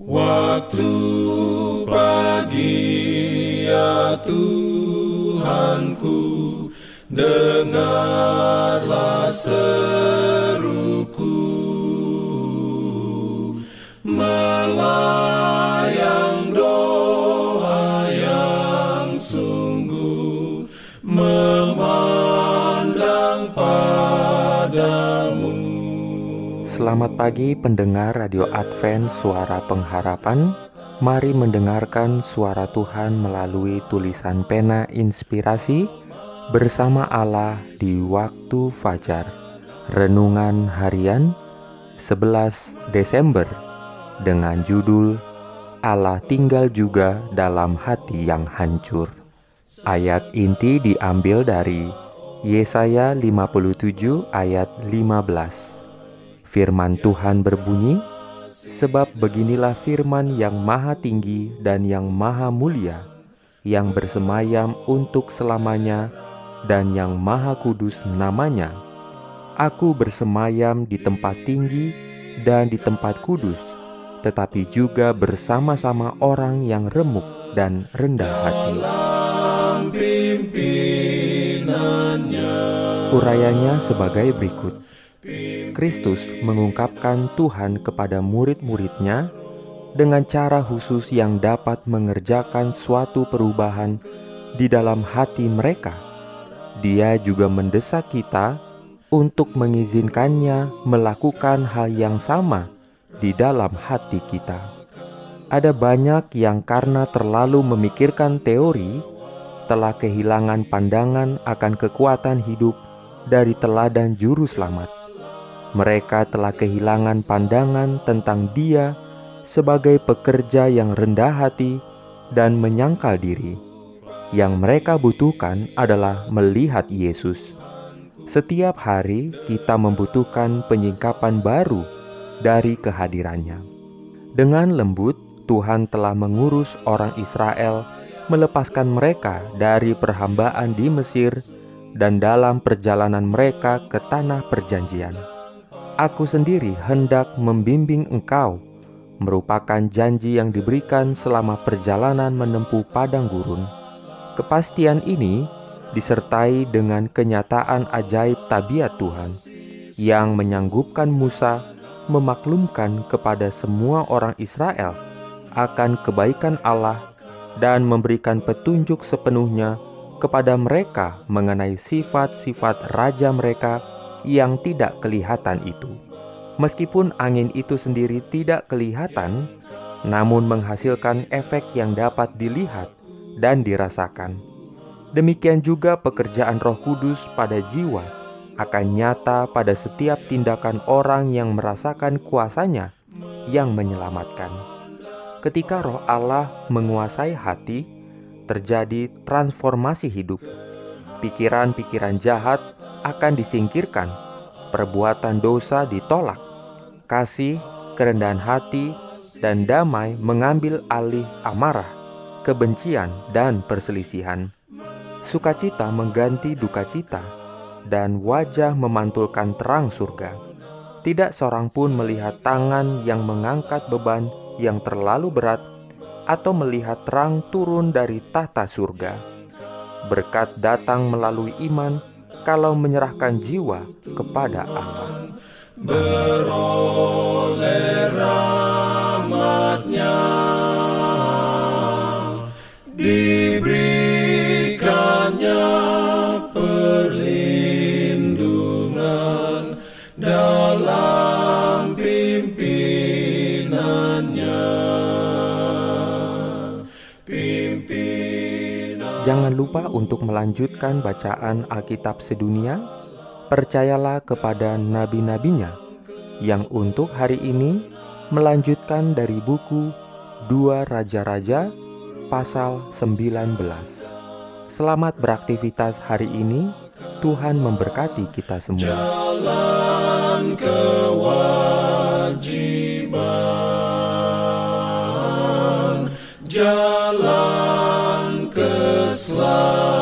Waktu pagi ya Tuhanku Dengarlah seruku Selamat pagi pendengar Radio Advent Suara Pengharapan. Mari mendengarkan suara Tuhan melalui tulisan pena inspirasi Bersama Allah di waktu fajar. Renungan harian 11 Desember Dengan judul Allah tinggal juga dalam hati yang hancur. Ayat inti diambil dari Yesaya 57 ayat 15 Firman Tuhan berbunyi, "Sebab beginilah firman yang maha tinggi dan yang maha mulia, yang bersemayam untuk selamanya, dan yang maha kudus namanya. Aku bersemayam di tempat tinggi dan di tempat kudus, tetapi juga bersama-sama orang yang remuk dan rendah hati." Urayanya sebagai berikut. Kristus mengungkapkan Tuhan kepada murid-muridnya dengan cara khusus yang dapat mengerjakan suatu perubahan di dalam hati mereka. Dia juga mendesak kita untuk mengizinkannya melakukan hal yang sama di dalam hati kita. Ada banyak yang karena terlalu memikirkan teori telah kehilangan pandangan akan kekuatan hidup dari teladan juru selamat mereka telah kehilangan pandangan tentang Dia sebagai pekerja yang rendah hati dan menyangkal diri. Yang mereka butuhkan adalah melihat Yesus. Setiap hari kita membutuhkan penyingkapan baru dari kehadirannya. Dengan lembut, Tuhan telah mengurus orang Israel melepaskan mereka dari perhambaan di Mesir dan dalam perjalanan mereka ke tanah perjanjian Aku sendiri hendak membimbing engkau, merupakan janji yang diberikan selama perjalanan menempuh padang gurun. Kepastian ini disertai dengan kenyataan ajaib tabiat Tuhan yang menyanggupkan Musa memaklumkan kepada semua orang Israel akan kebaikan Allah dan memberikan petunjuk sepenuhnya kepada mereka mengenai sifat-sifat raja mereka yang tidak kelihatan itu. Meskipun angin itu sendiri tidak kelihatan, namun menghasilkan efek yang dapat dilihat dan dirasakan. Demikian juga pekerjaan Roh Kudus pada jiwa akan nyata pada setiap tindakan orang yang merasakan kuasanya yang menyelamatkan. Ketika Roh Allah menguasai hati, terjadi transformasi hidup. Pikiran-pikiran jahat akan disingkirkan, perbuatan dosa ditolak, kasih, kerendahan hati, dan damai mengambil alih amarah, kebencian, dan perselisihan. Sukacita mengganti duka cita, dan wajah memantulkan terang surga. Tidak seorang pun melihat tangan yang mengangkat beban yang terlalu berat, atau melihat terang turun dari tahta surga. Berkat datang melalui iman kalau menyerahkan jiwa kepada Allah. Dalam Jangan lupa untuk melanjutkan bacaan Alkitab sedunia. Percayalah kepada nabi-nabinya yang untuk hari ini melanjutkan dari buku Dua Raja-Raja pasal 19. Selamat beraktivitas hari ini. Tuhan memberkati kita semua. Jalan kewajiban. Jalan slow.